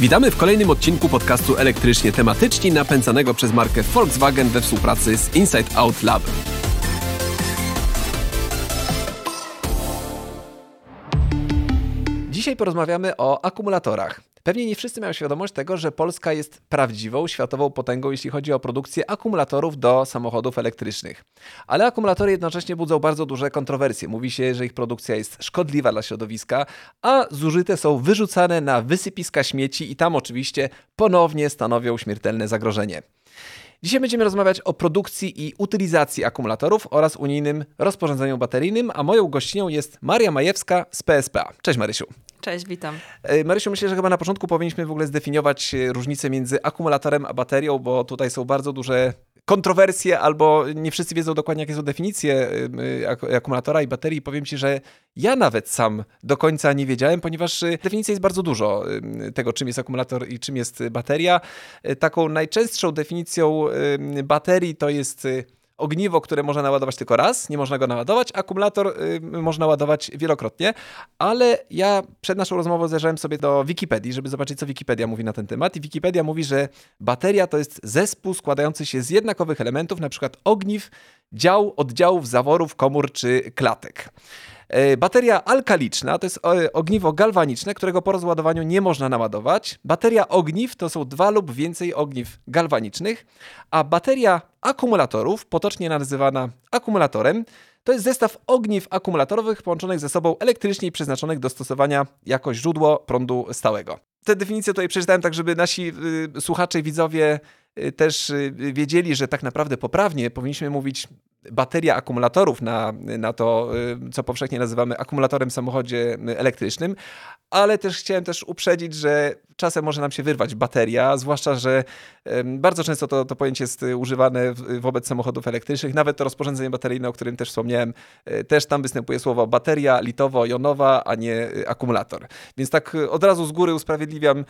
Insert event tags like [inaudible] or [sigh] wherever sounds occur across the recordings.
Witamy w kolejnym odcinku podcastu elektrycznie tematyczni napędzanego przez markę Volkswagen we współpracy z Inside Out Lab. Dzisiaj porozmawiamy o akumulatorach. Pewnie nie wszyscy mają świadomość tego, że Polska jest prawdziwą światową potęgą, jeśli chodzi o produkcję akumulatorów do samochodów elektrycznych. Ale akumulatory jednocześnie budzą bardzo duże kontrowersje. Mówi się, że ich produkcja jest szkodliwa dla środowiska, a zużyte są wyrzucane na wysypiska śmieci i tam oczywiście ponownie stanowią śmiertelne zagrożenie. Dzisiaj będziemy rozmawiać o produkcji i utylizacji akumulatorów oraz unijnym rozporządzeniu bateryjnym, a moją gościnią jest Maria Majewska z PSPA. Cześć Marysiu. Cześć, witam. E, Marysiu, myślę, że chyba na początku powinniśmy w ogóle zdefiniować e, różnicę między akumulatorem a baterią, bo tutaj są bardzo duże kontrowersje, albo nie wszyscy wiedzą dokładnie, jakie są definicje y, akumulatora i baterii. Powiem Ci, że ja nawet sam do końca nie wiedziałem, ponieważ definicji jest bardzo dużo tego, czym jest akumulator i czym jest bateria. Taką najczęstszą definicją baterii to jest ogniwo, które można naładować tylko raz, nie można go naładować, akumulator y, można ładować wielokrotnie, ale ja przed naszą rozmową zajrzałem sobie do Wikipedii, żeby zobaczyć, co Wikipedia mówi na ten temat i Wikipedia mówi, że bateria to jest zespół składający się z jednakowych elementów, przykład ogniw, dział, oddziałów, zaworów, komór czy klatek. E, bateria alkaliczna to jest e, ogniwo galwaniczne, którego po rozładowaniu nie można naładować. Bateria ogniw to są dwa lub więcej ogniw galwanicznych, a bateria akumulatorów, potocznie nazywana akumulatorem, to jest zestaw ogniw akumulatorowych połączonych ze sobą elektrycznie przeznaczonych do stosowania jako źródło prądu stałego. Te definicje tutaj przeczytałem tak, żeby nasi y, słuchacze i widzowie y, też y, wiedzieli, że tak naprawdę poprawnie powinniśmy mówić bateria akumulatorów na, na to, y, co powszechnie nazywamy akumulatorem w samochodzie elektrycznym, ale też chciałem też uprzedzić, że czasem może nam się wyrwać bateria, zwłaszcza, że bardzo często to, to pojęcie jest używane wobec samochodów elektrycznych, nawet to rozporządzenie bateryjne, o którym też wspomniałem, e, też tam występuje słowo bateria litowo-jonowa, a nie e, akumulator. Więc tak e, od razu z góry usprawiedliwiam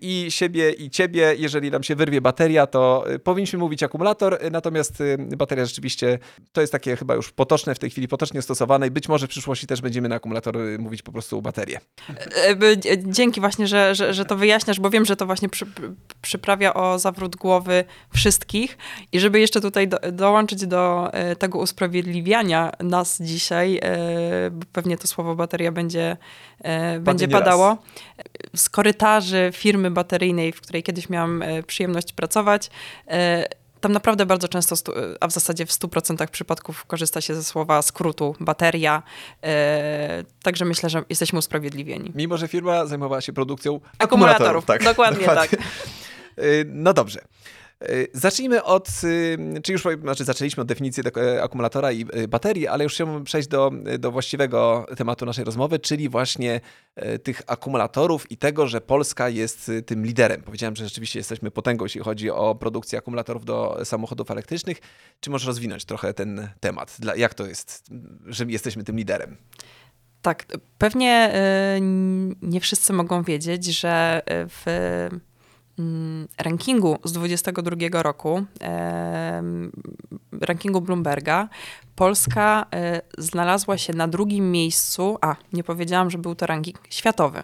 i siebie, i ciebie. Jeżeli nam się wyrwie bateria, to powinniśmy mówić akumulator, natomiast bateria rzeczywiście to jest takie chyba już potoczne w tej chwili, potocznie stosowane i być może w przyszłości też będziemy na akumulator mówić po prostu baterię. Dzięki właśnie, że, że, że to wyjaśniasz, bo wiem, że to właśnie przy, przyprawia o zawrót głowy wszystkich. I żeby jeszcze tutaj do, dołączyć do e, tego usprawiedliwiania nas dzisiaj, e, bo pewnie to słowo bateria będzie, e, będzie padało, raz. z korytarzy firmy bateryjnej, w której kiedyś miałam przyjemność pracować, tam naprawdę bardzo często, a w zasadzie w 100% przypadków korzysta się ze słowa skrótu bateria. E, także myślę, że jesteśmy usprawiedliwieni. Mimo, że firma zajmowała się produkcją akumulatorów. akumulatorów tak, dokładnie, [laughs] dokładnie tak. E, no dobrze. E, zacznijmy od, y, czy już znaczy zaczęliśmy od definicji e, akumulatora i e, baterii, ale już chciałbym przejść do, do właściwego tematu naszej rozmowy, czyli właśnie tych akumulatorów i tego, że Polska jest tym liderem. Powiedziałem, że rzeczywiście jesteśmy potęgą, jeśli chodzi o produkcję akumulatorów do samochodów elektrycznych. Czy możesz rozwinąć trochę ten temat? Jak to jest, że jesteśmy tym liderem? Tak, pewnie nie wszyscy mogą wiedzieć, że w rankingu z 2022 roku, rankingu Bloomberga, Polska e, znalazła się na drugim miejscu, a nie powiedziałam, że był to ranking światowy,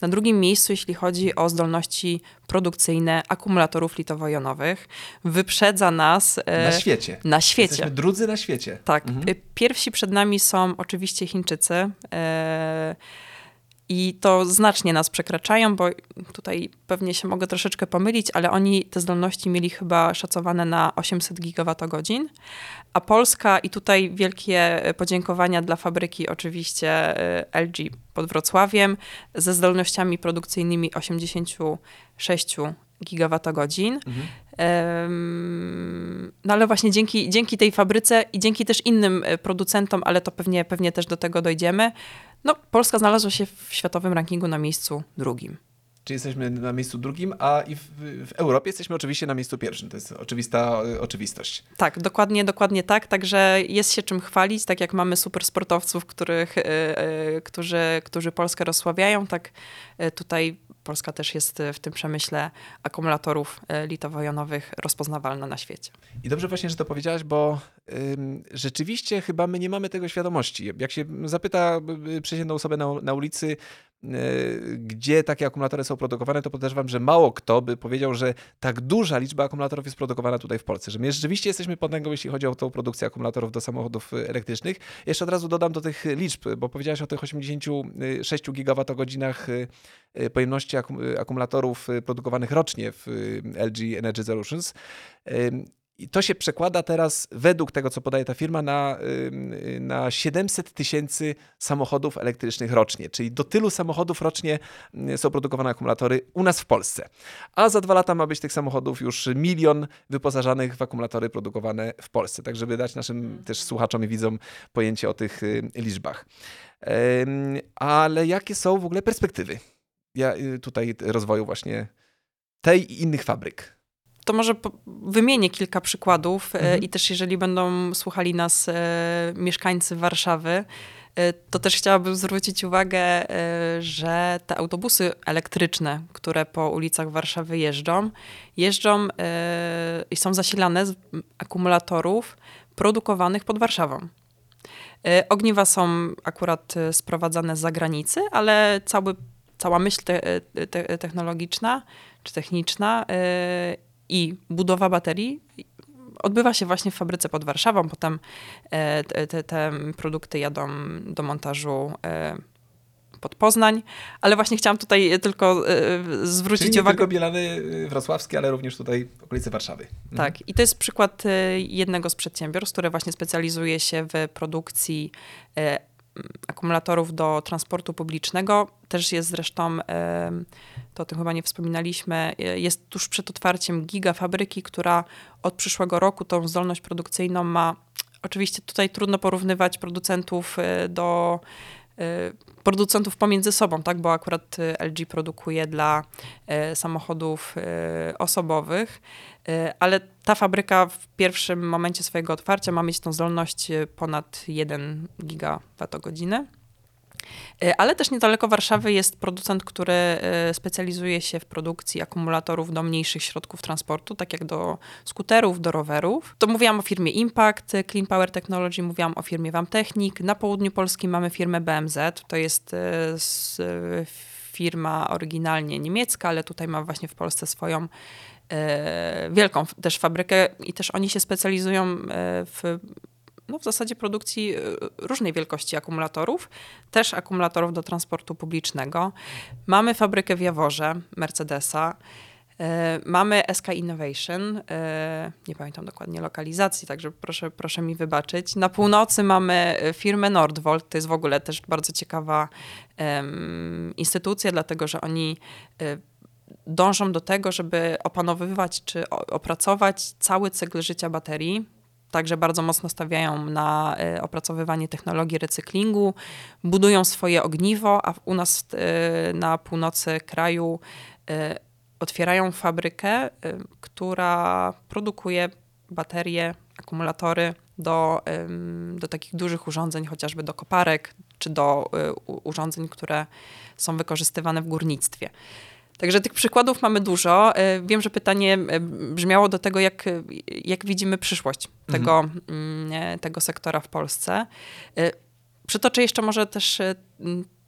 na drugim miejscu, jeśli chodzi o zdolności produkcyjne akumulatorów litowo-jonowych. Wyprzedza nas. E, na świecie. Na świecie. Jesteśmy drudzy na świecie. Tak. Mhm. Pierwsi przed nami są oczywiście Chińczycy. E, i to znacznie nas przekraczają, bo tutaj pewnie się mogę troszeczkę pomylić, ale oni te zdolności mieli chyba szacowane na 800 gigawatogodzin, a Polska i tutaj wielkie podziękowania dla fabryki oczywiście y, LG pod Wrocławiem ze zdolnościami produkcyjnymi 86 gigawatogodzin. Mhm. No ale właśnie dzięki, dzięki tej fabryce i dzięki też innym e, producentom, ale to pewnie, pewnie też do tego dojdziemy, no Polska znalazła się w światowym rankingu na miejscu drugim. Czyli jesteśmy na miejscu drugim, a i w, w, Europie jesteśmy oczywiście na miejscu pierwszym. To jest oczywista y, oczywistość. Tak, dokładnie, dokładnie tak. Także jest się czym chwalić, tak jak mamy super sportowców, których, y, y, którzy, którzy Polskę rozsławiają, tak tutaj Polska też jest w tym przemyśle akumulatorów y, litowo-jonowych rozpoznawalna na świecie. I dobrze właśnie, że to powiedziałaś, bo rzeczywiście chyba my nie mamy tego świadomości. Jak się zapyta przeciętną osobę na, na ulicy, gdzie takie akumulatory są produkowane, to podejrzewam, że mało kto by powiedział, że tak duża liczba akumulatorów jest produkowana tutaj w Polsce, że my rzeczywiście jesteśmy potęgą, jeśli chodzi o tą produkcję akumulatorów do samochodów elektrycznych. Jeszcze od razu dodam do tych liczb, bo powiedziałeś o tych 86 gigawatogodzinach pojemności akumulatorów produkowanych rocznie w LG Energy Solutions. I to się przekłada teraz, według tego, co podaje ta firma, na, na 700 tysięcy samochodów elektrycznych rocznie. Czyli do tylu samochodów rocznie są produkowane akumulatory u nas w Polsce. A za dwa lata ma być tych samochodów już milion wyposażanych w akumulatory produkowane w Polsce. Tak, żeby dać naszym też słuchaczom i widzom pojęcie o tych liczbach. Ale jakie są w ogóle perspektywy ja, y, tutaj rozwoju właśnie tej i innych fabryk? To może wymienię kilka przykładów e, mhm. i też jeżeli będą słuchali nas e, mieszkańcy Warszawy, e, to też chciałabym zwrócić uwagę, że te autobusy elektryczne, które po ulicach Warszawy jeżdżą, jeżdżą i są zasilane z akumulatorów produkowanych pod Warszawą. Ogniwa są akurat sprowadzane z zagranicy, ale cały, cała myśl te, te, technologiczna czy techniczna i budowa baterii odbywa się właśnie w fabryce pod Warszawą. Potem e, te, te produkty jadą do montażu e, pod Poznań, ale właśnie chciałam tutaj tylko e, zwrócić Czyli nie uwagę. tylko Bielany Wrocławskie, ale również tutaj okolice Warszawy. Mhm. Tak, i to jest przykład jednego z przedsiębiorstw, które właśnie specjalizuje się w produkcji akumulatorów do transportu publicznego. Też jest zresztą, to o tym chyba nie wspominaliśmy, jest tuż przed otwarciem gigafabryki, która od przyszłego roku tą zdolność produkcyjną ma. Oczywiście tutaj trudno porównywać producentów e, do e, producentów pomiędzy sobą, tak? bo akurat e, LG produkuje dla samochodów osobowych, ale ta fabryka w pierwszym momencie swojego otwarcia ma mieć tą zdolność ponad 1 gigawattogodziny. E, ale też niedaleko Warszawy jest producent, który e, specjalizuje się w produkcji akumulatorów do mniejszych środków transportu, tak jak do skuterów, do rowerów. To mówiłam o firmie Impact, Clean Power Technology, mówiłam o firmie Wamtechnik. Na południu Polski mamy firmę BMZ, to jest e, firma oryginalnie niemiecka, ale tutaj ma właśnie w Polsce swoją wielką też fabrykę i też oni się specjalizują w no, w zasadzie produkcji y, różnej wielkości akumulatorów, też akumulatorów do transportu publicznego. Mamy fabrykę w Jaworze, Mercedesa. Y, mamy SK Innovation, y, nie pamiętam dokładnie lokalizacji, także proszę, proszę mi wybaczyć. Na północy mamy firmę Nordvolt, to jest w ogóle też bardzo ciekawa instytucja, dlatego że oni dążą do tego, żeby opanowywać czy opracować cały cykl życia baterii także bardzo mocno stawiają na e, opracowywanie technologii recyklingu, budują swoje ogniwo, a u nas e, na północy kraju e, otwierają fabrykę, która produkuje baterie, akumulatory do, do takich dużych urządzeń, chociażby do koparek, czy do urządzeń, które są wykorzystywane w górnictwie. Także tych przykładów mamy dużo. E, wiem, że pytanie e, brzmiało do tego, jak, jak widzimy przyszłość mhm. tego, mhm. tego sektora w Polsce. Przytoczę jeszcze może też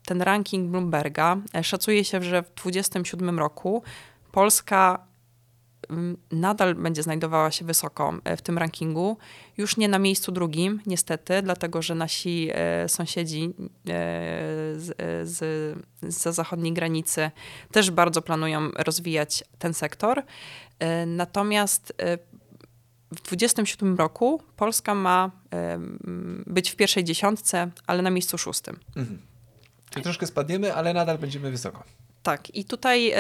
ten ranking Bloomberga. Szacuje się, że w 2027 roku Polska nadal będzie znajdowała się wysoko e, w tym rankingu. Już nie na miejscu drugim, niestety, dlatego że nasi e, sąsiedzi e, z, z, z zachodniej granicy też bardzo planują rozwijać ten sektor. Natomiast w 2027 roku Polska ma być w pierwszej dziesiątce, ale na miejscu szóstym. Mhm. Czyli troszkę spadniemy, ale nadal będziemy wysoko. Tak, i tutaj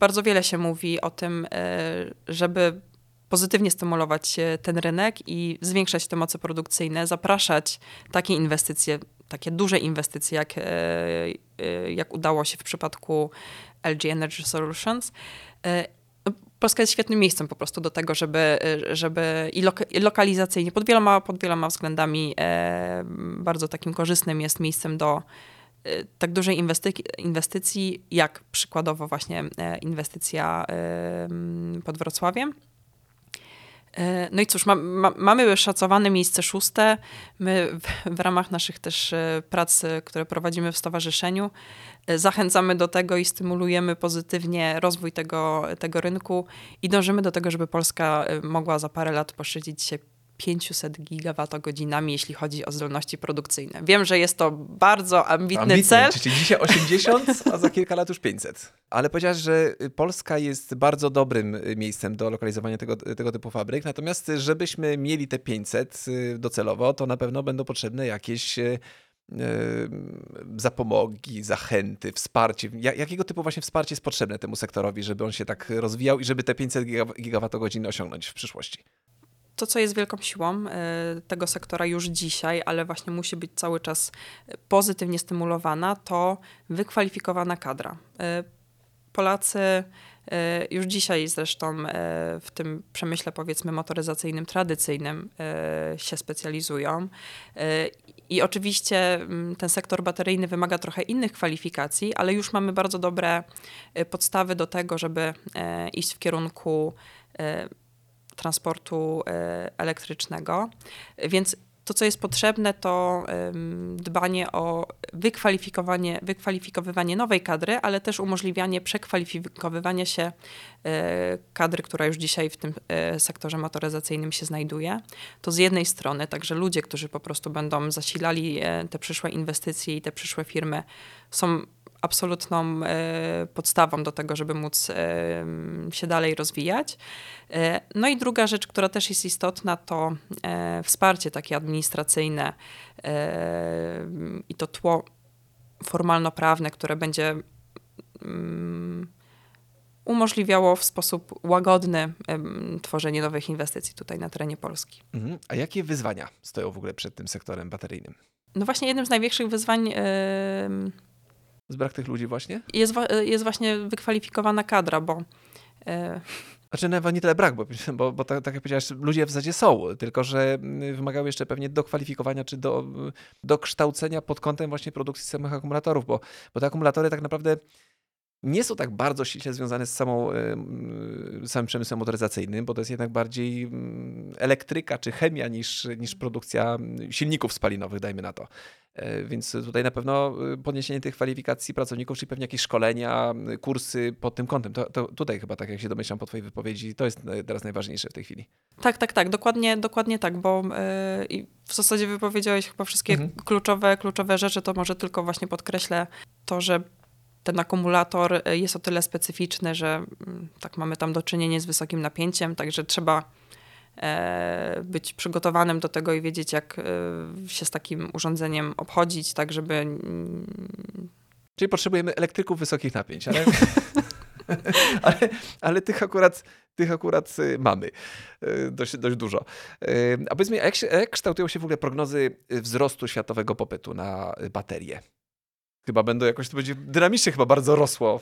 bardzo wiele się mówi o tym, e, żeby pozytywnie stymulować ten rynek i zwiększać te moce produkcyjne, zapraszać takie inwestycje, takie duże inwestycje, jak, e, e, jak udało się w przypadku LG Energy Solutions. No, Polska jest świetnym miejscem po prostu do tego, żeby, żeby i, i lokalizacyjnie, pod wieloma, pod wieloma względami e, bardzo takim korzystnym jest miejscem do tak dużej inwestycji, inwestycji, jak przykładowo właśnie e, inwestycja pod Wrocławiem. E, no i cóż, ma, ma, mamy szacowane miejsce szóste. My w, w, ramach naszych też e, prac, które prowadzimy w stowarzyszeniu, zachęcamy do tego i stymulujemy pozytywnie rozwój tego, tego rynku i dążymy do tego, żeby Polska mogła za parę lat poszczycić się 500 gigawatogodzinami, jeśli chodzi o zdolności produkcyjne. Wiem, że jest to bardzo ambitny Ambitny, cel. Czyli dzisiaj 80, a za kilka lat już 500. Ale powiedziałaś, że Polska jest bardzo dobrym miejscem do lokalizowania tego, tego typu fabryk, natomiast żebyśmy mieli te 500 y, docelowo, to na pewno będą potrzebne jakieś y, y, zapomogi, zachęty, wsparcie. Jakiego typu właśnie wsparcie jest potrzebne temu sektorowi, żeby on się tak rozwijał i żeby te 500 gigawatogodzin osiągnąć w przyszłości? To, co jest wielką siłą e, tego sektora już dzisiaj, ale właśnie musi być cały czas pozytywnie stymulowana, to wykwalifikowana kadra. E, Polacy e, już dzisiaj zresztą w tym przemyśle powiedzmy motoryzacyjnym, tradycyjnym się specjalizują. I oczywiście mm, ten sektor bateryjny wymaga trochę innych kwalifikacji, ale już mamy bardzo dobre podstawy do tego, żeby iść w kierunku transportu e, elektrycznego. Więc to, co jest potrzebne, to dbanie o wykwalifikowanie, wykwalifikowywanie nowej kadry, ale też umożliwianie przekwalifikowywania się e, kadry, która już dzisiaj w tym e, sektorze motoryzacyjnym się znajduje. To z jednej strony także ludzie, którzy po prostu będą zasilali te przyszłe inwestycje i te przyszłe firmy, są absolutną e, podstawą do tego, żeby móc e, się dalej rozwijać. E, no i druga rzecz, która też jest istotna, to wsparcie takie administracyjne i to tło formalno-prawne, które będzie mm, umożliwiało w sposób łagodny tworzenie nowych inwestycji tutaj na terenie Polski. Mhm. A jakie wyzwania stoją w ogóle przed tym sektorem bateryjnym? No właśnie jednym z największych wyzwań z brak tych ludzi właśnie? Jest, jest właśnie wykwalifikowana kadra, bo... E... Znaczy nawet nie tyle brak, bo, bo, bo tak, tak, jak powiedziałeś, ludzie w zasadzie są, tylko że wymagały jeszcze pewnie dokwalifikowania czy do, dokształcenia pod kątem właśnie produkcji samych akumulatorów, bo, bo te akumulatory tak naprawdę nie są tak bardzo ściśle związane z samą, samym przemysłem motoryzacyjnym, bo to jest jednak bardziej mm, elektryka czy chemia niż, niż produkcja silników spalinowych, dajmy na to. E, więc tutaj na pewno y, podniesienie tych kwalifikacji pracowników, czyli pewnie jakieś szkolenia, kursy pod tym kątem. To, to tutaj chyba, tak jak się domyślam po Twojej wypowiedzi, to jest e, teraz najważniejsze w tej chwili. Tak, tak, tak, dokładnie, dokładnie tak, bo yy, w zasadzie wypowiedziałeś chyba wszystkie mhm. kluczowe, kluczowe rzeczy, to może tylko właśnie podkreślę to, że ten akumulator jest o tyle specyficzny, że mm, tak mamy tam do czynienia z wysokim napięciem, także trzeba E, być przygotowanym do tego i wiedzieć, jak e, się z takim urządzeniem obchodzić, tak żeby. Czyli potrzebujemy elektryków wysokich napięć, ale. [laughs] ale, ale tych akurat, tych akurat y, mamy y, dość, dość dużo. Y, a powiedz mi, jak, się, jak kształtują się w ogóle prognozy wzrostu światowego popytu na baterie? Chyba będą jakoś, to będzie dynamicznie chyba bardzo rosło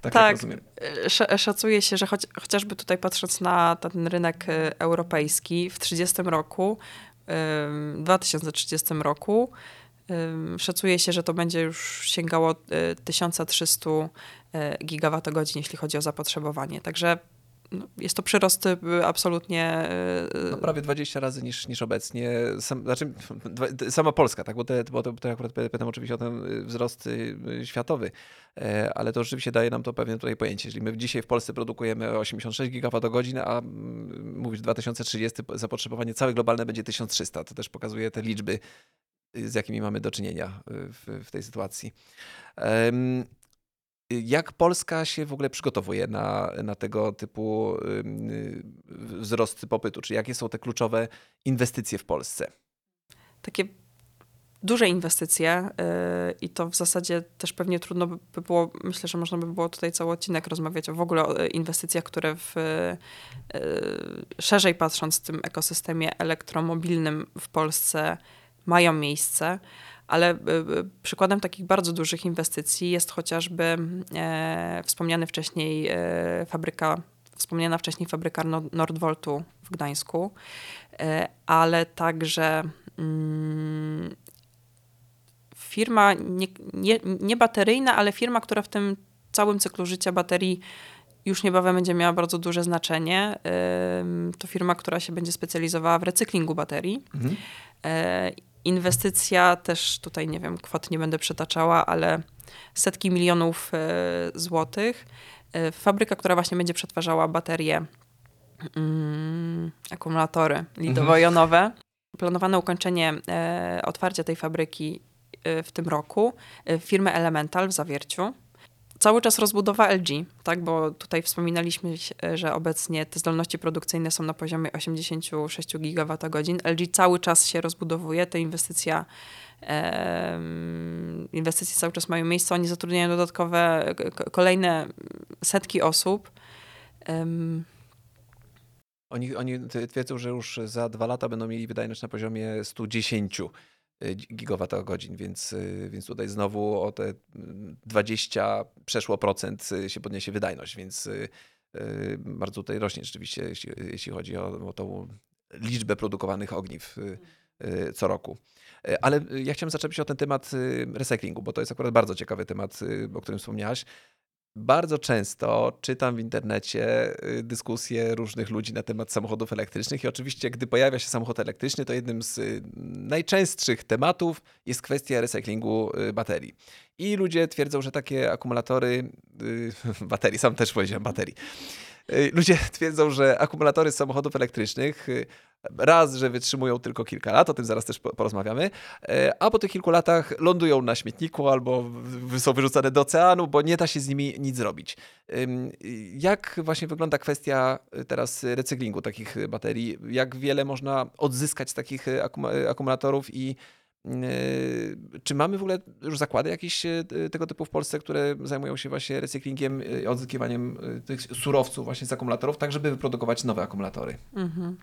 tak, tak szacuje się, że choć, chociażby tutaj patrząc na ten rynek y, europejski w 30 roku, w 2030 roku, szacuje się, że to będzie już sięgało 1300 y, y, gigawatogodzin, jeśli chodzi o zapotrzebowanie. Także no, jest to przyrost y, absolutnie. Y, no, prawie 20 razy niż, niż obecnie. Sam, znaczy, sama Polska, tak? Bo, bo to, akurat pytam oczywiście o ten y, wzrost światowy, e, ale to rzeczywiście daje nam to pewne tutaj pojęcie. Jeżeli my dzisiaj w Polsce produkujemy 86 gigawatogodzin, a mówisz 2030 zapotrzebowanie całe globalne będzie 1300, to też pokazuje te liczby, z jakimi mamy do czynienia w, w tej sytuacji. Jak Polska się w ogóle przygotowuje na, na tego typu wzrost popytu? Czy jakie są te kluczowe inwestycje w Polsce? Takie duże inwestycje yy, i to w zasadzie też pewnie trudno by było, myślę, że można by było tutaj cały odcinek rozmawiać o w ogóle o inwestycjach, które w, szerzej patrząc w tym ekosystemie elektromobilnym w Polsce mają miejsce ale y, y, przykładem takich bardzo dużych inwestycji jest chociażby e, wspomniany wcześniej e, fabryka, wspomniana wcześniej fabryka Nordvoltu w Gdańsku, e, ale także mm, firma nie, nie, nie bateryjna, ale firma, która w tym całym cyklu życia baterii już niebawem będzie miała bardzo duże znaczenie. To firma, która się będzie specjalizowała w recyklingu baterii. Mhm. E, inwestycja też tutaj, nie wiem, kwot nie będę przytaczała, ale setki milionów e, złotych. E, fabryka, która właśnie będzie przetwarzała baterie, mm, akumulatory lidowo-jonowe. Mhm. Planowane ukończenie otwarcia tej fabryki w tym roku firmy Elemental w Zawierciu cały czas rozbudowa LG, tak, bo tutaj wspominaliśmy, że obecnie te zdolności produkcyjne są na poziomie 86 GWh. LG cały czas się rozbudowuje, te inwestycja inwestycje cały czas mają miejsce, oni zatrudniają dodatkowe, kolejne setki osób. Oni, oni twierdzą, że już za dwa lata będą mieli wydajność na poziomie 110 Y, gigawattogodzin, więc, y, więc tutaj znowu o te 20 przeszło procent y, się podniesie wydajność, więc bardzo tutaj rośnie rzeczywiście, jeśli, jeśli chodzi o, o tą liczbę produkowanych ogniw co roku. Ale ja chciałem zaczepić o ten temat recyklingu, bo to jest akurat bardzo ciekawy temat, o którym wspomniałaś. Bardzo często czytam w internecie y, dyskusje różnych ludzi na temat samochodów elektrycznych i oczywiście, gdy pojawia się samochód elektryczny, to jednym z y, najczęstszych tematów jest kwestia recyklingu y, baterii. I ludzie twierdzą, że takie akumulatory, [laughs] baterii, sam też powiedziałem baterii, ludzie [laughs] twierdzą, że akumulatory z samochodów elektrycznych Raz, że wytrzymują tylko kilka lat, o tym zaraz też porozmawiamy, e, a po tych kilku latach lądują na śmietniku albo są wyrzucane do oceanu, bo nie da się z nimi nic zrobić. Jak właśnie wygląda kwestia e, teraz recyklingu takich baterii? Jak wiele można odzyskać z takich e, akumulatorów i czy mamy w ogóle już zakłady jakieś e, tego typu w Polsce, które zajmują się właśnie recyklingiem i odzyskiwaniem e, tych surowców właśnie z akumulatorów, tak żeby wyprodukować nowe akumulatory? Mhm.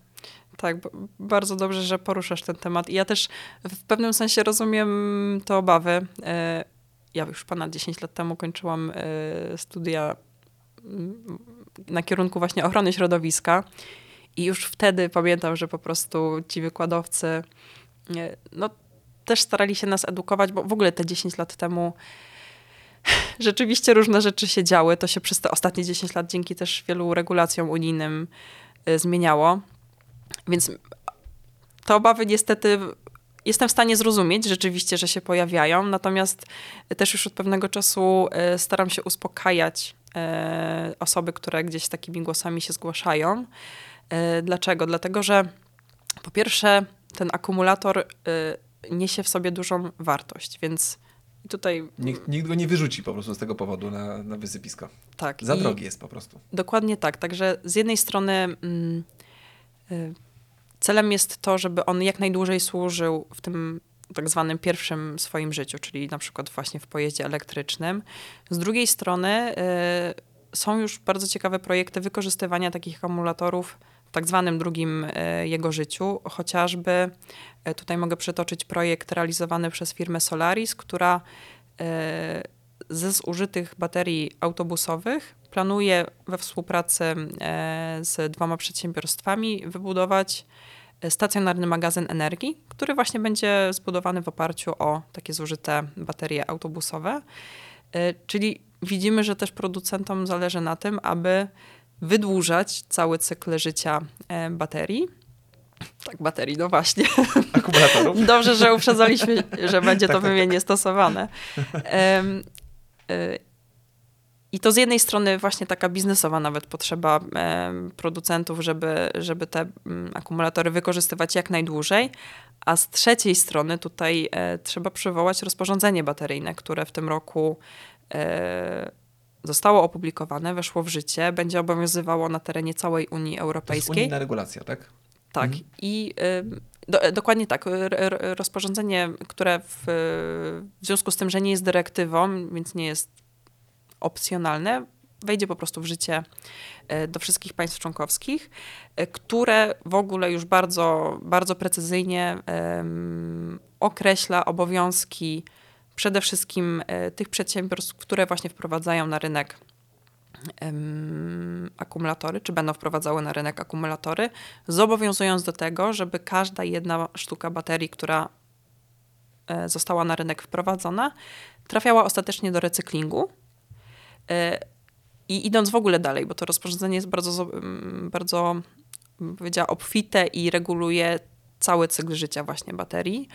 Tak, bardzo dobrze, że poruszasz ten temat. I ja też w pewnym sensie rozumiem te obawy. Ja już ponad 10 lat temu kończyłam studia mm, na kierunku właśnie ochrony środowiska i już wtedy pamiętam, że po prostu ci wykładowcy no też starali się nas edukować, bo w ogóle te 10 lat temu [sighs] rzeczywiście różne rzeczy się działy. To się przez te ostatnie 10 lat dzięki też wielu regulacjom unijnym y, zmieniało. Więc te obawy niestety jestem w stanie zrozumieć rzeczywiście, że się pojawiają, natomiast też już od pewnego czasu y, staram się uspokajać y, osoby, które gdzieś takimi głosami się zgłaszają. Dlaczego? Dlatego, że po pierwsze ten akumulator niesie w sobie dużą wartość, więc tutaj... Nikt, nikt go nie wyrzuci po prostu z tego powodu na, na wysypisko. Tak. Za drogi jest po prostu. Dokładnie tak. Także z jednej strony mm, y, celem jest to, żeby on jak najdłużej służył w tym tak zwanym pierwszym swoim życiu, czyli na przykład właśnie w pojeździe elektrycznym. Z drugiej strony y, są już bardzo ciekawe projekty wykorzystywania takich akumulatorów w tak zwanym drugim e, jego życiu. Chociażby e, tutaj mogę przytoczyć projekt realizowany przez firmę Solaris, która e, ze zużytych baterii autobusowych planuje we współpracy z dwoma przedsiębiorstwami wybudować stacjonarny magazyn energii, który właśnie będzie zbudowany w oparciu o takie zużyte baterie autobusowe. Czyli widzimy, że też producentom zależy na tym, aby wydłużać cały cykl życia e, baterii. Tak, baterii, no właśnie. Akumulatorów. [laughs] Dobrze, że uprzedzaliśmy, że będzie to tak, tak, wymiennie tak. stosowane. Um, i to z jednej strony właśnie taka biznesowa nawet potrzeba producentów, żeby, żeby te mm, akumulatory wykorzystywać jak najdłużej, a z trzeciej strony tutaj e, trzeba przywołać rozporządzenie bateryjne, które w tym roku e, zostało opublikowane, weszło w życie, będzie obowiązywało na terenie całej Unii Europejskiej. To jest unijna regulacja, tak? Tak. Mhm. I y, do, dokładnie tak. rozporządzenie, które w, w związku z tym, że nie jest dyrektywą, więc nie jest opcjonalne, wejdzie po prostu w życie y, do wszystkich państw członkowskich, które w ogóle już bardzo, bardzo precyzyjnie określa obowiązki przede wszystkim e, tych przedsiębiorstw, które właśnie wprowadzają na rynek akumulatory, czy będą wprowadzały na rynek akumulatory, zobowiązując do tego, żeby każda jedna sztuka baterii, która e, została na rynek wprowadzona, trafiała ostatecznie do recyklingu. E, I idąc w ogóle dalej, bo to rozporządzenie jest bardzo, bardzo powiedziała, obfite i reguluje cały cykl życia właśnie baterii.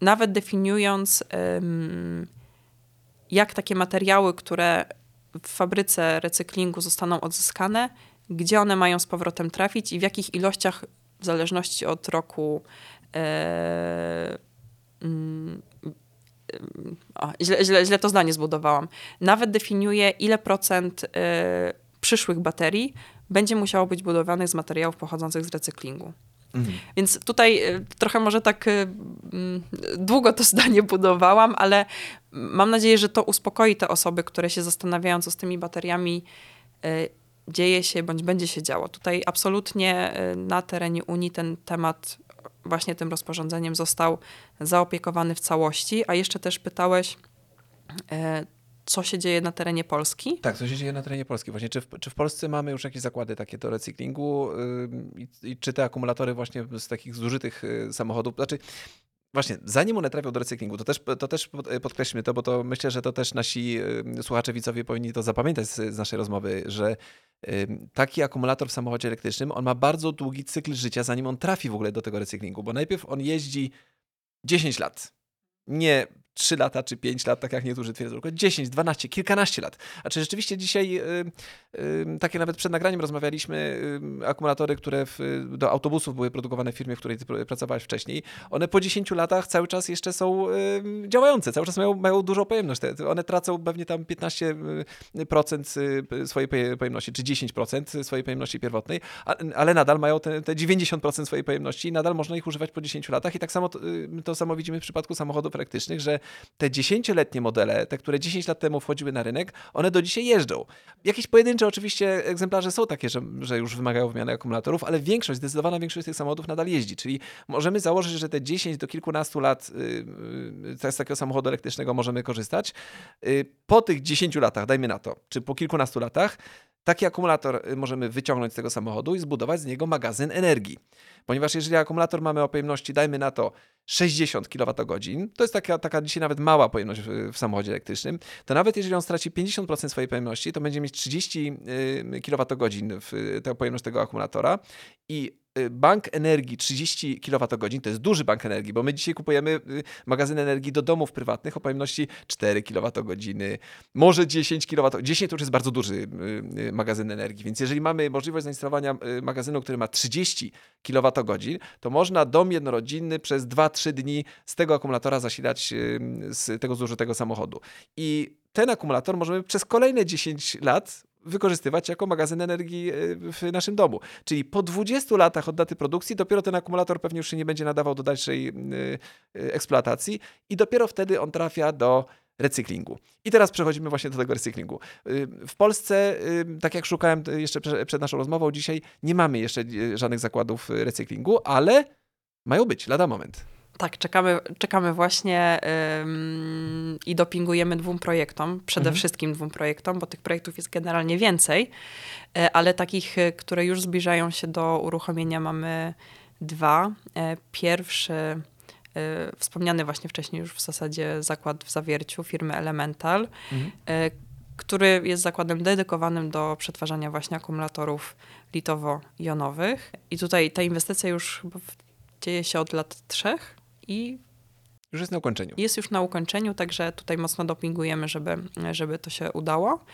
Nawet definiując, jak takie materiały, które w fabryce recyklingu zostaną odzyskane, gdzie one mają z powrotem trafić i w jakich ilościach, w zależności od roku. E, mm, o, źle, źle, źle to zdanie zbudowałam. Nawet definiuje, ile procent e, przyszłych baterii będzie musiało być budowanych z materiałów pochodzących z recyklingu. Mhm. Więc tutaj e, trochę może tak e, mm, długo to [laughs] zdanie budowałam, ale mam nadzieję, że to uspokoi te osoby, które się zastanawiają, co z tymi bateriami e, dzieje się bądź będzie się działo. Tutaj absolutnie na terenie Unii ten temat właśnie tym rozporządzeniem został zaopiekowany w całości, a jeszcze też pytałeś, co się dzieje na terenie Polski. Tak, co się dzieje na terenie Polski. Właśnie, czy w, czy w Polsce mamy już jakieś zakłady takie do recyklingu i, czy te akumulatory właśnie z takich zużytych yy, samochodów, znaczy Właśnie, zanim one trafią do recyklingu, to też, to też podkreślmy to, bo to myślę, że to też nasi yy, słuchacze, widzowie powinni to zapamiętać z, z naszej rozmowy, że taki akumulator w samochodzie elektrycznym, on ma bardzo długi cykl życia, zanim on trafi w ogóle do tego recyklingu, bo najpierw on jeździ 10 lat. Nie 3 lata czy 5 lat, tak jak niektórzy twierdzą, tylko 10, 12, kilkanaście lat. A czy rzeczywiście dzisiaj, y, y, takie nawet przed nagraniem rozmawialiśmy, y, akumulatory, które w, do autobusów były produkowane w firmie, w której ty pracowałeś wcześniej, one po 10 latach cały czas jeszcze są działające, cały czas mają, mają dużą pojemność. One tracą pewnie tam 15% swojej pojemności, czy 10% swojej pojemności pierwotnej, ale nadal mają te, te 90% swojej pojemności i nadal można ich używać po 10 latach. I tak samo to, to samo widzimy w przypadku samochodów elektrycznych, że te dziesięcioletnie modele, te, które 10 lat temu wchodziły na rynek, one do dzisiaj jeżdżą. Jakieś pojedyncze oczywiście egzemplarze są takie, że, że już wymagają wymiany akumulatorów, ale większość, zdecydowana większość tych samochodów nadal jeździ. Czyli możemy założyć, że te 10 do kilkunastu lat yy, z takiego samochodu elektrycznego możemy korzystać. Yy, po tych 10 latach, dajmy na to, czy po kilkunastu latach, Taki akumulator y, możemy wyciągnąć z tego samochodu i zbudować z niego magazyn energii. Ponieważ jeżeli akumulator mamy o pojemności, dajmy na to 60 kWh, to jest taka, taka dzisiaj nawet mała pojemność w, w samochodzie elektrycznym, to nawet jeżeli on straci 50% swojej pojemności, to będzie mieć 30 kWh w tę pojemność tego akumulatora i Y, bank energii 30 kWh, to jest duży bank energii, bo my dzisiaj kupujemy y, magazyn energii do domów prywatnych o pojemności 4 kWh, może 10 kWh. 10 to już jest bardzo duży y, magazyn energii, więc jeżeli mamy możliwość zainstalowania magazynu, który ma 30 kWh, to można dom jednorodzinny przez 2-3 dni z tego akumulatora zasilać z tego zużytego samochodu. I ten akumulator możemy przez kolejne 10 lat wykorzystywać jako magazyn energii e, w naszym domu. Czyli po 20 latach od daty produkcji dopiero ten akumulator pewnie już się nie będzie nadawał do dalszej e, e, eksploatacji i dopiero wtedy on trafia do recyklingu. I teraz przechodzimy właśnie do tego recyklingu. W Polsce, tak jak szukałem jeszcze przed naszą rozmową dzisiaj, nie mamy jeszcze żadnych zakładów recyklingu, ale mają być, lada moment. Tak, czekamy, czekamy właśnie ym, i dopingujemy dwóm projektom, przede mhm. wszystkim dwóm projektom, bo tych projektów jest generalnie więcej, e, ale takich, e, które już zbliżają się do uruchomienia mamy dwa. E, pierwszy, wspomniany właśnie wcześniej już w zasadzie zakład w Zawierciu firmy Elemental, mhm. który jest zakładem dedykowanym do przetwarzania właśnie akumulatorów litowo-jonowych. I tutaj ta inwestycja już dzieje się od lat trzech i już jest na ukończeniu. Jest już na ukończeniu, także tutaj mocno dopingujemy, żeby, żeby to się udało.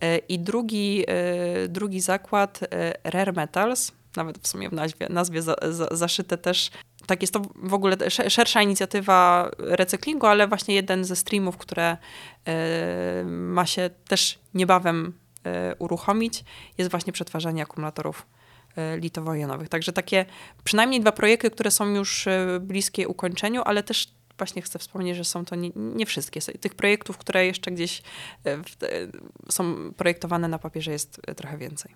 E, I drugi, e, drugi zakład, e, Rare Metals, nawet w sumie w nazwie, nazwie za, za, zaszyte też, tak jest to w ogóle szersza inicjatywa recyklingu, ale właśnie jeden ze streamów, które ma się też niebawem uruchomić, jest właśnie przetwarzanie akumulatorów E, litowo-jonowych. Także takie przynajmniej dwa projekty, które są już e, bliskie ukończeniu, ale też właśnie chcę wspomnieć, że są to nie, nie wszystkie. Tych projektów, które jeszcze gdzieś e, w, są projektowane na papierze jest trochę więcej.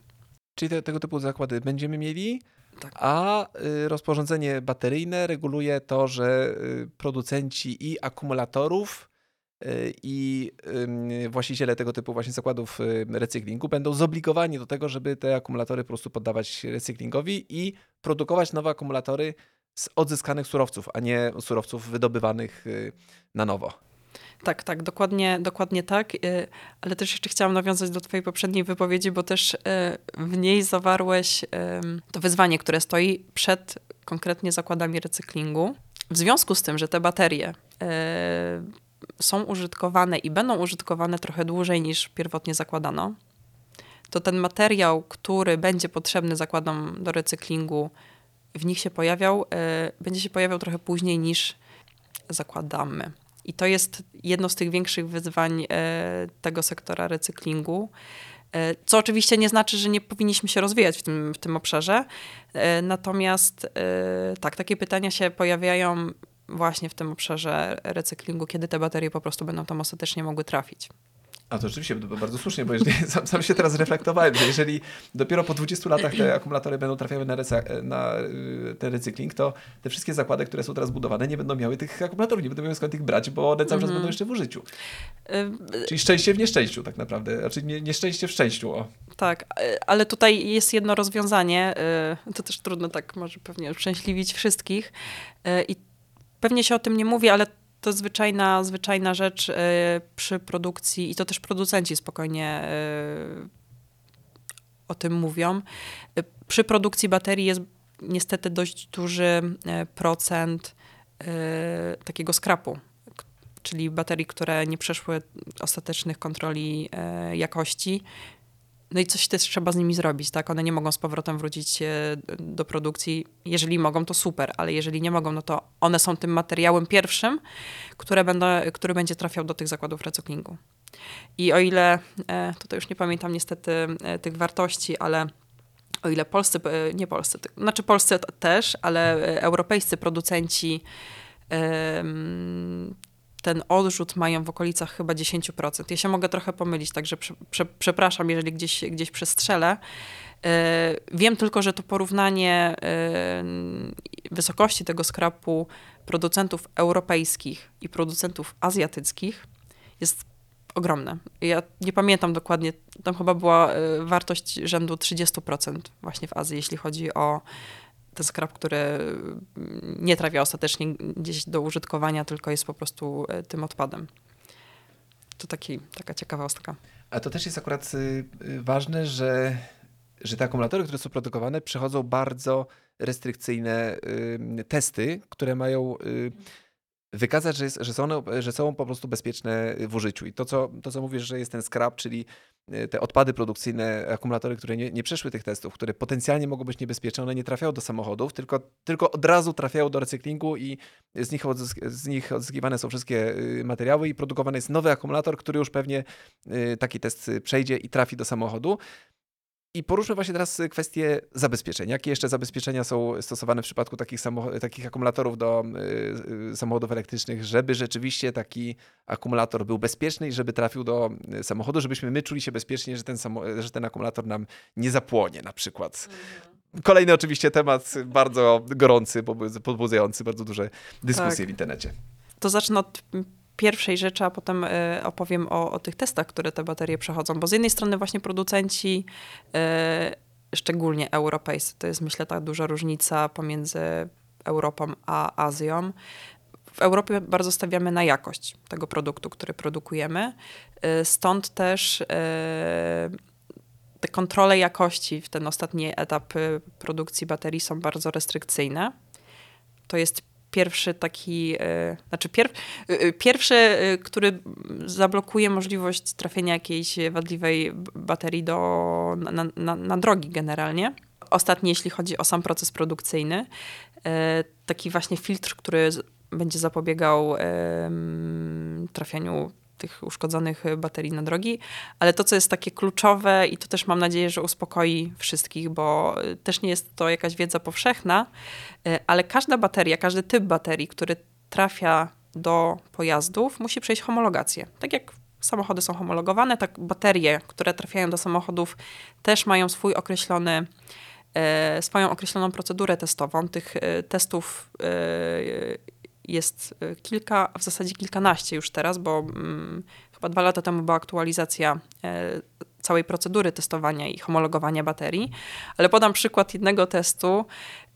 Czyli te, tego typu zakłady będziemy mieli, tak. a y, rozporządzenie bateryjne reguluje to, że y, producenci i akumulatorów i właściciele tego typu właśnie zakładów recyklingu będą zobligowani do tego, żeby te akumulatory po prostu poddawać recyklingowi i produkować nowe akumulatory z odzyskanych surowców, a nie surowców wydobywanych y, na nowo. Tak, tak, dokładnie, dokładnie tak. Ale też jeszcze chciałam nawiązać do Twojej poprzedniej wypowiedzi, bo też w niej zawarłeś to wyzwanie, które stoi przed konkretnie zakładami recyklingu. W związku z tym, że te baterie są użytkowane i będą użytkowane trochę dłużej niż pierwotnie zakładano, to ten materiał, który będzie potrzebny zakładom do recyklingu, w nich się pojawiał, e, będzie się pojawiał trochę później niż zakładamy. I to jest jedno z tych większych wyzwań e, tego sektora recyklingu. E, co oczywiście nie znaczy, że nie powinniśmy się rozwijać w tym, w tym obszarze. Natomiast tak, takie pytania się pojawiają właśnie w tym obszarze recyklingu, kiedy te baterie po prostu będą tam ostatecznie mogły trafić. A to rzeczywiście bardzo słusznie, bo jeżeli, [laughs] sam, sam, się teraz reflektowałem, że jeżeli dopiero po 20 latach te akumulatory będą trafiały na, recy- na y, ten recykling, to te wszystkie zakłady, które są teraz budowane, nie będą miały tych akumulatorów, nie będą miały skąd ich brać, bo one cały czas mm. będą jeszcze w użyciu. Y, Czyli szczęście w nieszczęściu tak naprawdę, znaczy nie, nieszczęście w szczęściu. O. Tak, ale tutaj jest jedno rozwiązanie, y, to też trudno tak może pewnie uszczęśliwić wszystkich i pewnie się o tym nie mówi, ale to zwyczajna, zwyczajna rzecz y, przy produkcji i to też producenci spokojnie y, o tym mówią. Y, przy produkcji baterii jest niestety dość duży procent takiego skrapu, czyli baterii, które nie przeszły ostatecznych kontroli jakości. No i coś też trzeba z nimi zrobić, tak? One nie mogą z powrotem wrócić e, do produkcji. Jeżeli mogą, to super, ale jeżeli nie mogą, no to one są tym materiałem pierwszym, które będą, który będzie trafiał do tych zakładów recyklingu. I o ile, e, tutaj już nie pamiętam niestety e, tych wartości, ale o ile polscy, nie polscy, znaczy polscy też, ale europejscy producenci ten odrzut mają w okolicach chyba 10%. Ja się mogę trochę pomylić, także prze, prze, przepraszam, jeżeli gdzieś, gdzieś przestrzelę. E, wiem tylko, że to porównanie e, wysokości tego skrapu producentów europejskich i producentów azjatyckich jest ogromne. Ja nie pamiętam dokładnie, tam chyba była e, wartość rzędu 30% właśnie w Azji, jeśli chodzi o ten skrap, który nie trafia ostatecznie gdzieś do użytkowania, tylko jest po prostu e, tym odpadem. To taki, taka ciekawostka. A to też jest akurat y, y, ważne, że, że te akumulatory, które są produkowane, przechodzą bardzo restrykcyjne y, testy, które mają wykazać, że, jest, że, są one, że są po prostu bezpieczne w użyciu. I to co, to, co mówisz, że jest ten scrap, czyli e, te odpady produkcyjne, akumulatory, które nie, nie przeszły tych testów, które potencjalnie mogą być niebezpieczne, one nie trafiają do samochodów, tylko, tylko od razu trafiają do recyklingu i z nich, odzysk z nich odzyskiwane są wszystkie y, materiały i produkowany jest nowy akumulator, który już pewnie y, taki test przejdzie i trafi do samochodu. I poruszmy właśnie teraz kwestię zabezpieczeń. Jakie jeszcze zabezpieczenia są stosowane w przypadku takich, takich akumulatorów do y, samochodów elektrycznych, żeby rzeczywiście taki akumulator był bezpieczny i żeby trafił do y, samochodu, żebyśmy my czuli się bezpiecznie, że ten, że ten akumulator nam nie zapłonie na przykład. Mhm. Kolejny oczywiście temat bardzo gorący, podbudzający bardzo duże dyskusje tak. w internecie. To zacznę od pierwszej rzeczy, a potem y, opowiem o, o, tych testach, które te baterie przechodzą. Bo z jednej strony właśnie producenci, y, szczególnie europejscy, to jest myślę ta duża różnica pomiędzy Europą a Azją. W Europie bardzo stawiamy na jakość tego produktu, który produkujemy. Y, stąd też te kontrole jakości w ten ostatni etap produkcji baterii są bardzo restrykcyjne. To jest pierwszy taki, e, znaczy pier, e, e, pierwszy, który zablokuje możliwość trafienia jakiejś wadliwej baterii do, na, na, na drogi generalnie. Ostatni, jeśli chodzi o sam proces produkcyjny, taki właśnie filtr, który będzie zapobiegał trafianiu tych uszkodzonych baterii na drogi, ale to, co jest takie kluczowe i to też mam nadzieję, że uspokoi wszystkich, bo y, też nie jest to jakaś wiedza powszechna, y, ale każda bateria, każdy typ baterii, który trafia do pojazdów, musi przejść homologację. Tak jak samochody są homologowane, tak baterie, które trafiają do samochodów, też mają swój określony y, swoją określoną procedurę testową. Tych testów jest y, kilka, w zasadzie kilkanaście już teraz, bo mm, chyba dwa lata temu była aktualizacja e, całej procedury testowania i homologowania baterii. Ale podam przykład jednego testu,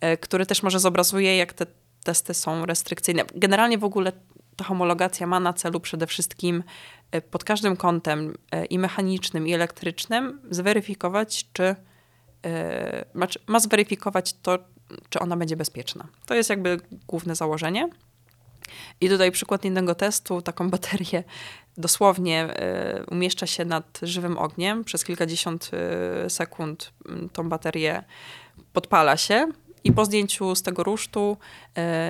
e, który też może zobrazuje, jak te testy są restrykcyjne. Generalnie w ogóle ta homologacja ma na celu przede wszystkim e, pod każdym kątem e, i mechanicznym, i elektrycznym zweryfikować, czy ma, ma zweryfikować to, czy ona będzie bezpieczna. To jest jakby główne założenie. I tutaj przykład innego testu, taką [laughs] baterię dosłownie y, umieszcza się nad żywym ogniem. Przez kilkadziesiąt y, sekund tą baterię podpala się i po zdjęciu z tego rusztu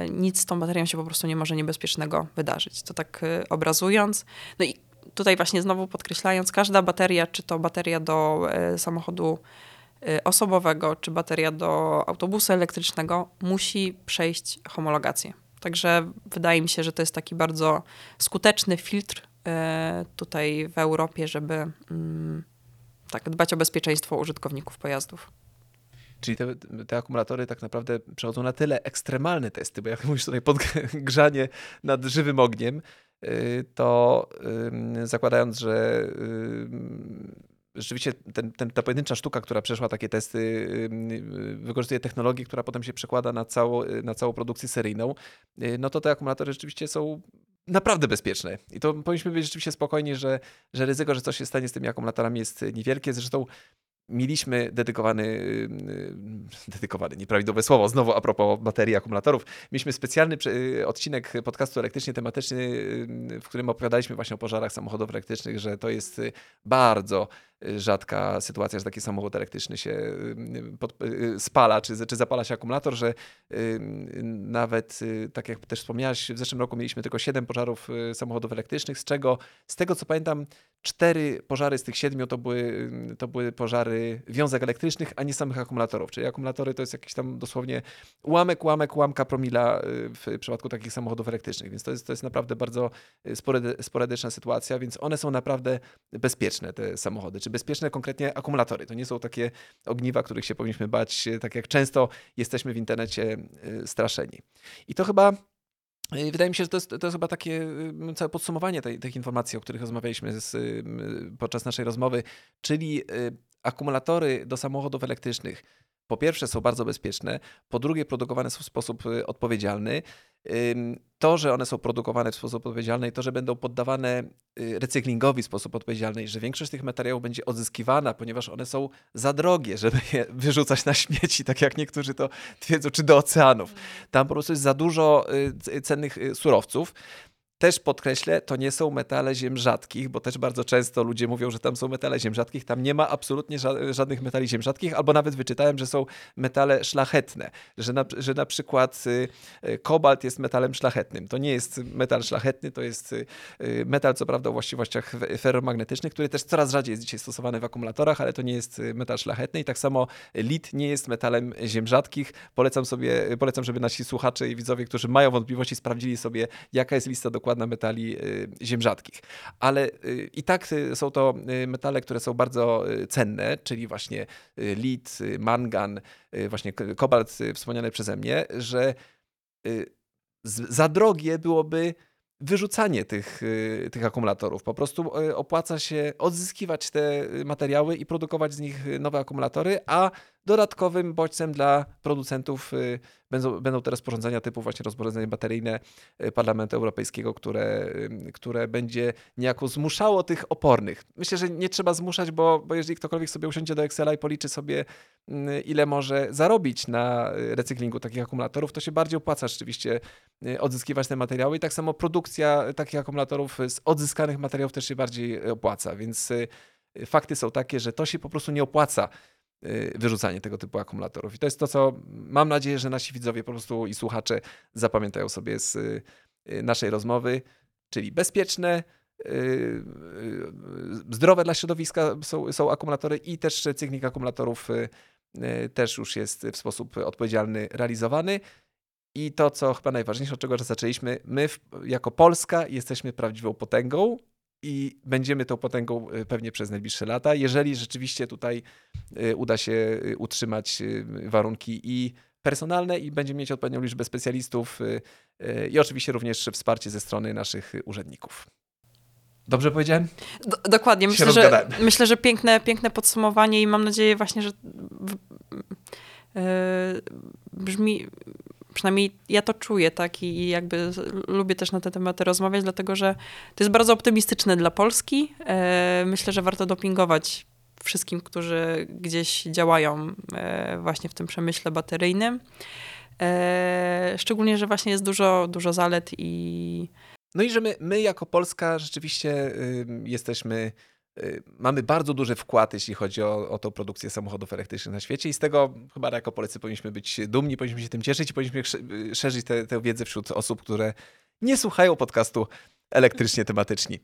y, nic z tą baterią się po prostu nie może niebezpiecznego wydarzyć. To tak obrazując. No i tutaj właśnie znowu podkreślając, każda bateria, czy to bateria do samochodu osobowego, czy bateria do autobusu elektrycznego, musi przejść homologację. Także wydaje mi się, że to jest taki bardzo skuteczny filtr e, tutaj w Europie, żeby mm, tak, dbać o bezpieczeństwo użytkowników pojazdów. Czyli te, te, akumulatory tak naprawdę przechodzą na tyle ekstremalne testy, bo jak [laughs] mówisz tutaj podgrzanie [laughs] nad żywym ogniem, y, to zakładając, że rzeczywiście ten, ten, ta pojedyncza sztuka, która przeszła takie testy, wykorzystuje technologię, która potem się przekłada na, cało, na całą produkcję seryjną, y, no to te akumulatory rzeczywiście są naprawdę bezpieczne. I to powinniśmy być rzeczywiście spokojni, że, że ryzyko, że coś się stanie z tymi akumulatorami jest niewielkie. Zresztą Mieliśmy dedykowany, y, dedykowany, nieprawidłowe słowo, znowu a propos baterii, akumulatorów. Mieliśmy specjalny odcinek podcastu elektrycznie tematyczny, y, w którym opowiadaliśmy właśnie o pożarach samochodów elektrycznych, że to jest bardzo rzadka sytuacja, że taki samochód elektryczny się pod, spala, czy, czy zapala się akumulator, że nawet, y, tak jak też wspomniałaś, w zeszłym roku mieliśmy tylko 7 pożarów samochodów elektrycznych, z czego, z tego co pamiętam, cztery pożary z tych siedmiu to były, to były pożary wiązek elektrycznych, a nie samych akumulatorów. Czyli akumulatory to jest jakiś tam dosłownie ułamek, ułamek, ułamka promila y, w przypadku takich samochodów elektrycznych. Więc to jest, to jest naprawdę bardzo y, sporadyczna sytuacja, więc one są naprawdę bezpieczne, te samochody. Czy bezpieczne konkretnie akumulatory? To nie są takie ogniwa, których się powinniśmy bać, y, tak jak często jesteśmy w internecie straszeni. I to chyba Wydaje mi się, że to jest, to jest chyba takie całe podsumowanie tej, tych informacji, o których rozmawialiśmy z, podczas naszej rozmowy, czyli akumulatory do samochodów elektrycznych po pierwsze są bardzo bezpieczne, po drugie produkowane są w sposób y, odpowiedzialny. To, że one są produkowane w sposób odpowiedzialny i to, że będą poddawane y, recyklingowi w sposób odpowiedzialny i że większość tych materiałów będzie odzyskiwana, ponieważ one są za drogie, żeby je wyrzucać na śmieci, tak jak niektórzy to twierdzą, czy do oceanów. Tam po prostu jest za dużo y, cennych surowców. Też podkreślę, to nie są metale ziem rzadkich, bo też bardzo często ludzie mówią, że tam są metale ziem rzadkich. Tam nie ma absolutnie żadnych metali ziem rzadkich, albo nawet wyczytałem, że są metale szlachetne, że na, że na przykład y, y, kobalt jest metalem szlachetnym. To nie jest metal szlachetny, to jest y, metal, co prawda, o właściwościach ferromagnetycznych, który też coraz rzadziej jest dzisiaj stosowany w akumulatorach, ale to nie jest metal szlachetny. I tak samo lit nie jest metalem ziem rzadkich. Polecam sobie, polecam, żeby nasi słuchacze i widzowie, którzy mają wątpliwości, sprawdzili sobie, jaka jest lista dokładna na metali y, ziem rzadkich. Ale y, i tak y, są to metale, które są bardzo cenne, czyli właśnie lit, mangan, właśnie kobalt wspomniany przeze mnie, że za drogie byłoby wyrzucanie tych, tych akumulatorów. Po prostu opłaca się odzyskiwać te materiały i produkować z nich nowe akumulatory, a dodatkowym bodźcem dla producentów Będą, będą te rozporządzenia typu właśnie rozporządzenie bateryjne y, Parlamentu Europejskiego, które, y, które będzie niejako zmuszało tych opornych. Myślę, że nie trzeba zmuszać, bo, bo jeżeli ktokolwiek sobie usiądzie do Excela i policzy sobie, y, ile może zarobić na recyklingu takich akumulatorów, to się bardziej opłaca rzeczywiście odzyskiwać te materiały. I tak samo produkcja takich akumulatorów z odzyskanych materiałów też się bardziej opłaca, więc fakty są takie, że to się po prostu nie opłaca. Y, wyrzucanie tego typu akumulatorów. I to jest to, co mam nadzieję, że nasi widzowie po prostu i słuchacze zapamiętają sobie z y, naszej rozmowy, czyli bezpieczne, y, zdrowe dla środowiska są, są akumulatory i też cyklik akumulatorów też już jest w sposób odpowiedzialny realizowany. I to, co chyba najważniejsze, od czego zaczęliśmy, my jako Polska jesteśmy prawdziwą potęgą i będziemy tą potęgą y, pewnie przez najbliższe lata, jeżeli rzeczywiście tutaj y, uda się y, utrzymać warunki i personalne i będziemy mieć odpowiednią liczbę specjalistów i oczywiście również wsparcie ze strony naszych urzędników. Dobrze powiedziałem? Do, dokładnie. Myślę że, [laughs] myślę, że piękne, piękne podsumowanie i mam nadzieję właśnie, że yy, brzmi przynajmniej ja to czuję, tak, i, jakby lubię też na te tematy rozmawiać, dlatego że to jest bardzo optymistyczne dla Polski. E, myślę, że warto dopingować wszystkim, którzy gdzieś działają e, właśnie w tym przemyśle bateryjnym. E, szczególnie, że właśnie jest dużo, dużo zalet i No i że my, my jako Polska rzeczywiście jesteśmy, mamy bardzo duży wkład, jeśli chodzi o, o tą produkcję samochodów elektrycznych na świecie i z tego chyba jako Polacy powinniśmy być dumni, powinniśmy się tym cieszyć i powinniśmy sz- y, szerzyć tę wiedzę wśród osób, które nie słuchają podcastu elektrycznie tematyczni.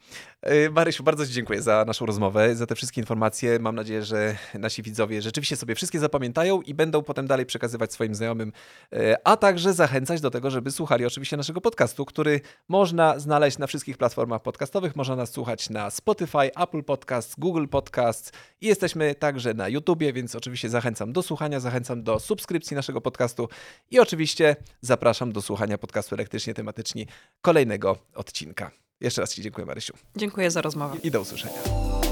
Y, Marysiu, bardzo Ci dziękuję za naszą rozmowę, za te wszystkie informacje. Mam nadzieję, że nasi widzowie rzeczywiście sobie wszystkie zapamiętają i będą potem dalej przekazywać swoim znajomym, y, a także zachęcać do tego, żeby słuchali oczywiście naszego podcastu, który można znaleźć na wszystkich platformach podcastowych. Można nas słuchać na Spotify, Apple Podcasts, Google Podcasts i jesteśmy także na YouTubie, więc oczywiście zachęcam do słuchania, zachęcam do subskrypcji naszego podcastu i oczywiście zapraszam do słuchania podcastu elektrycznie tematyczni kolejnego odcinka. Jeszcze raz Ci dziękuję, Marysiu. dziękuję za rozmowę. I do usłyszenia.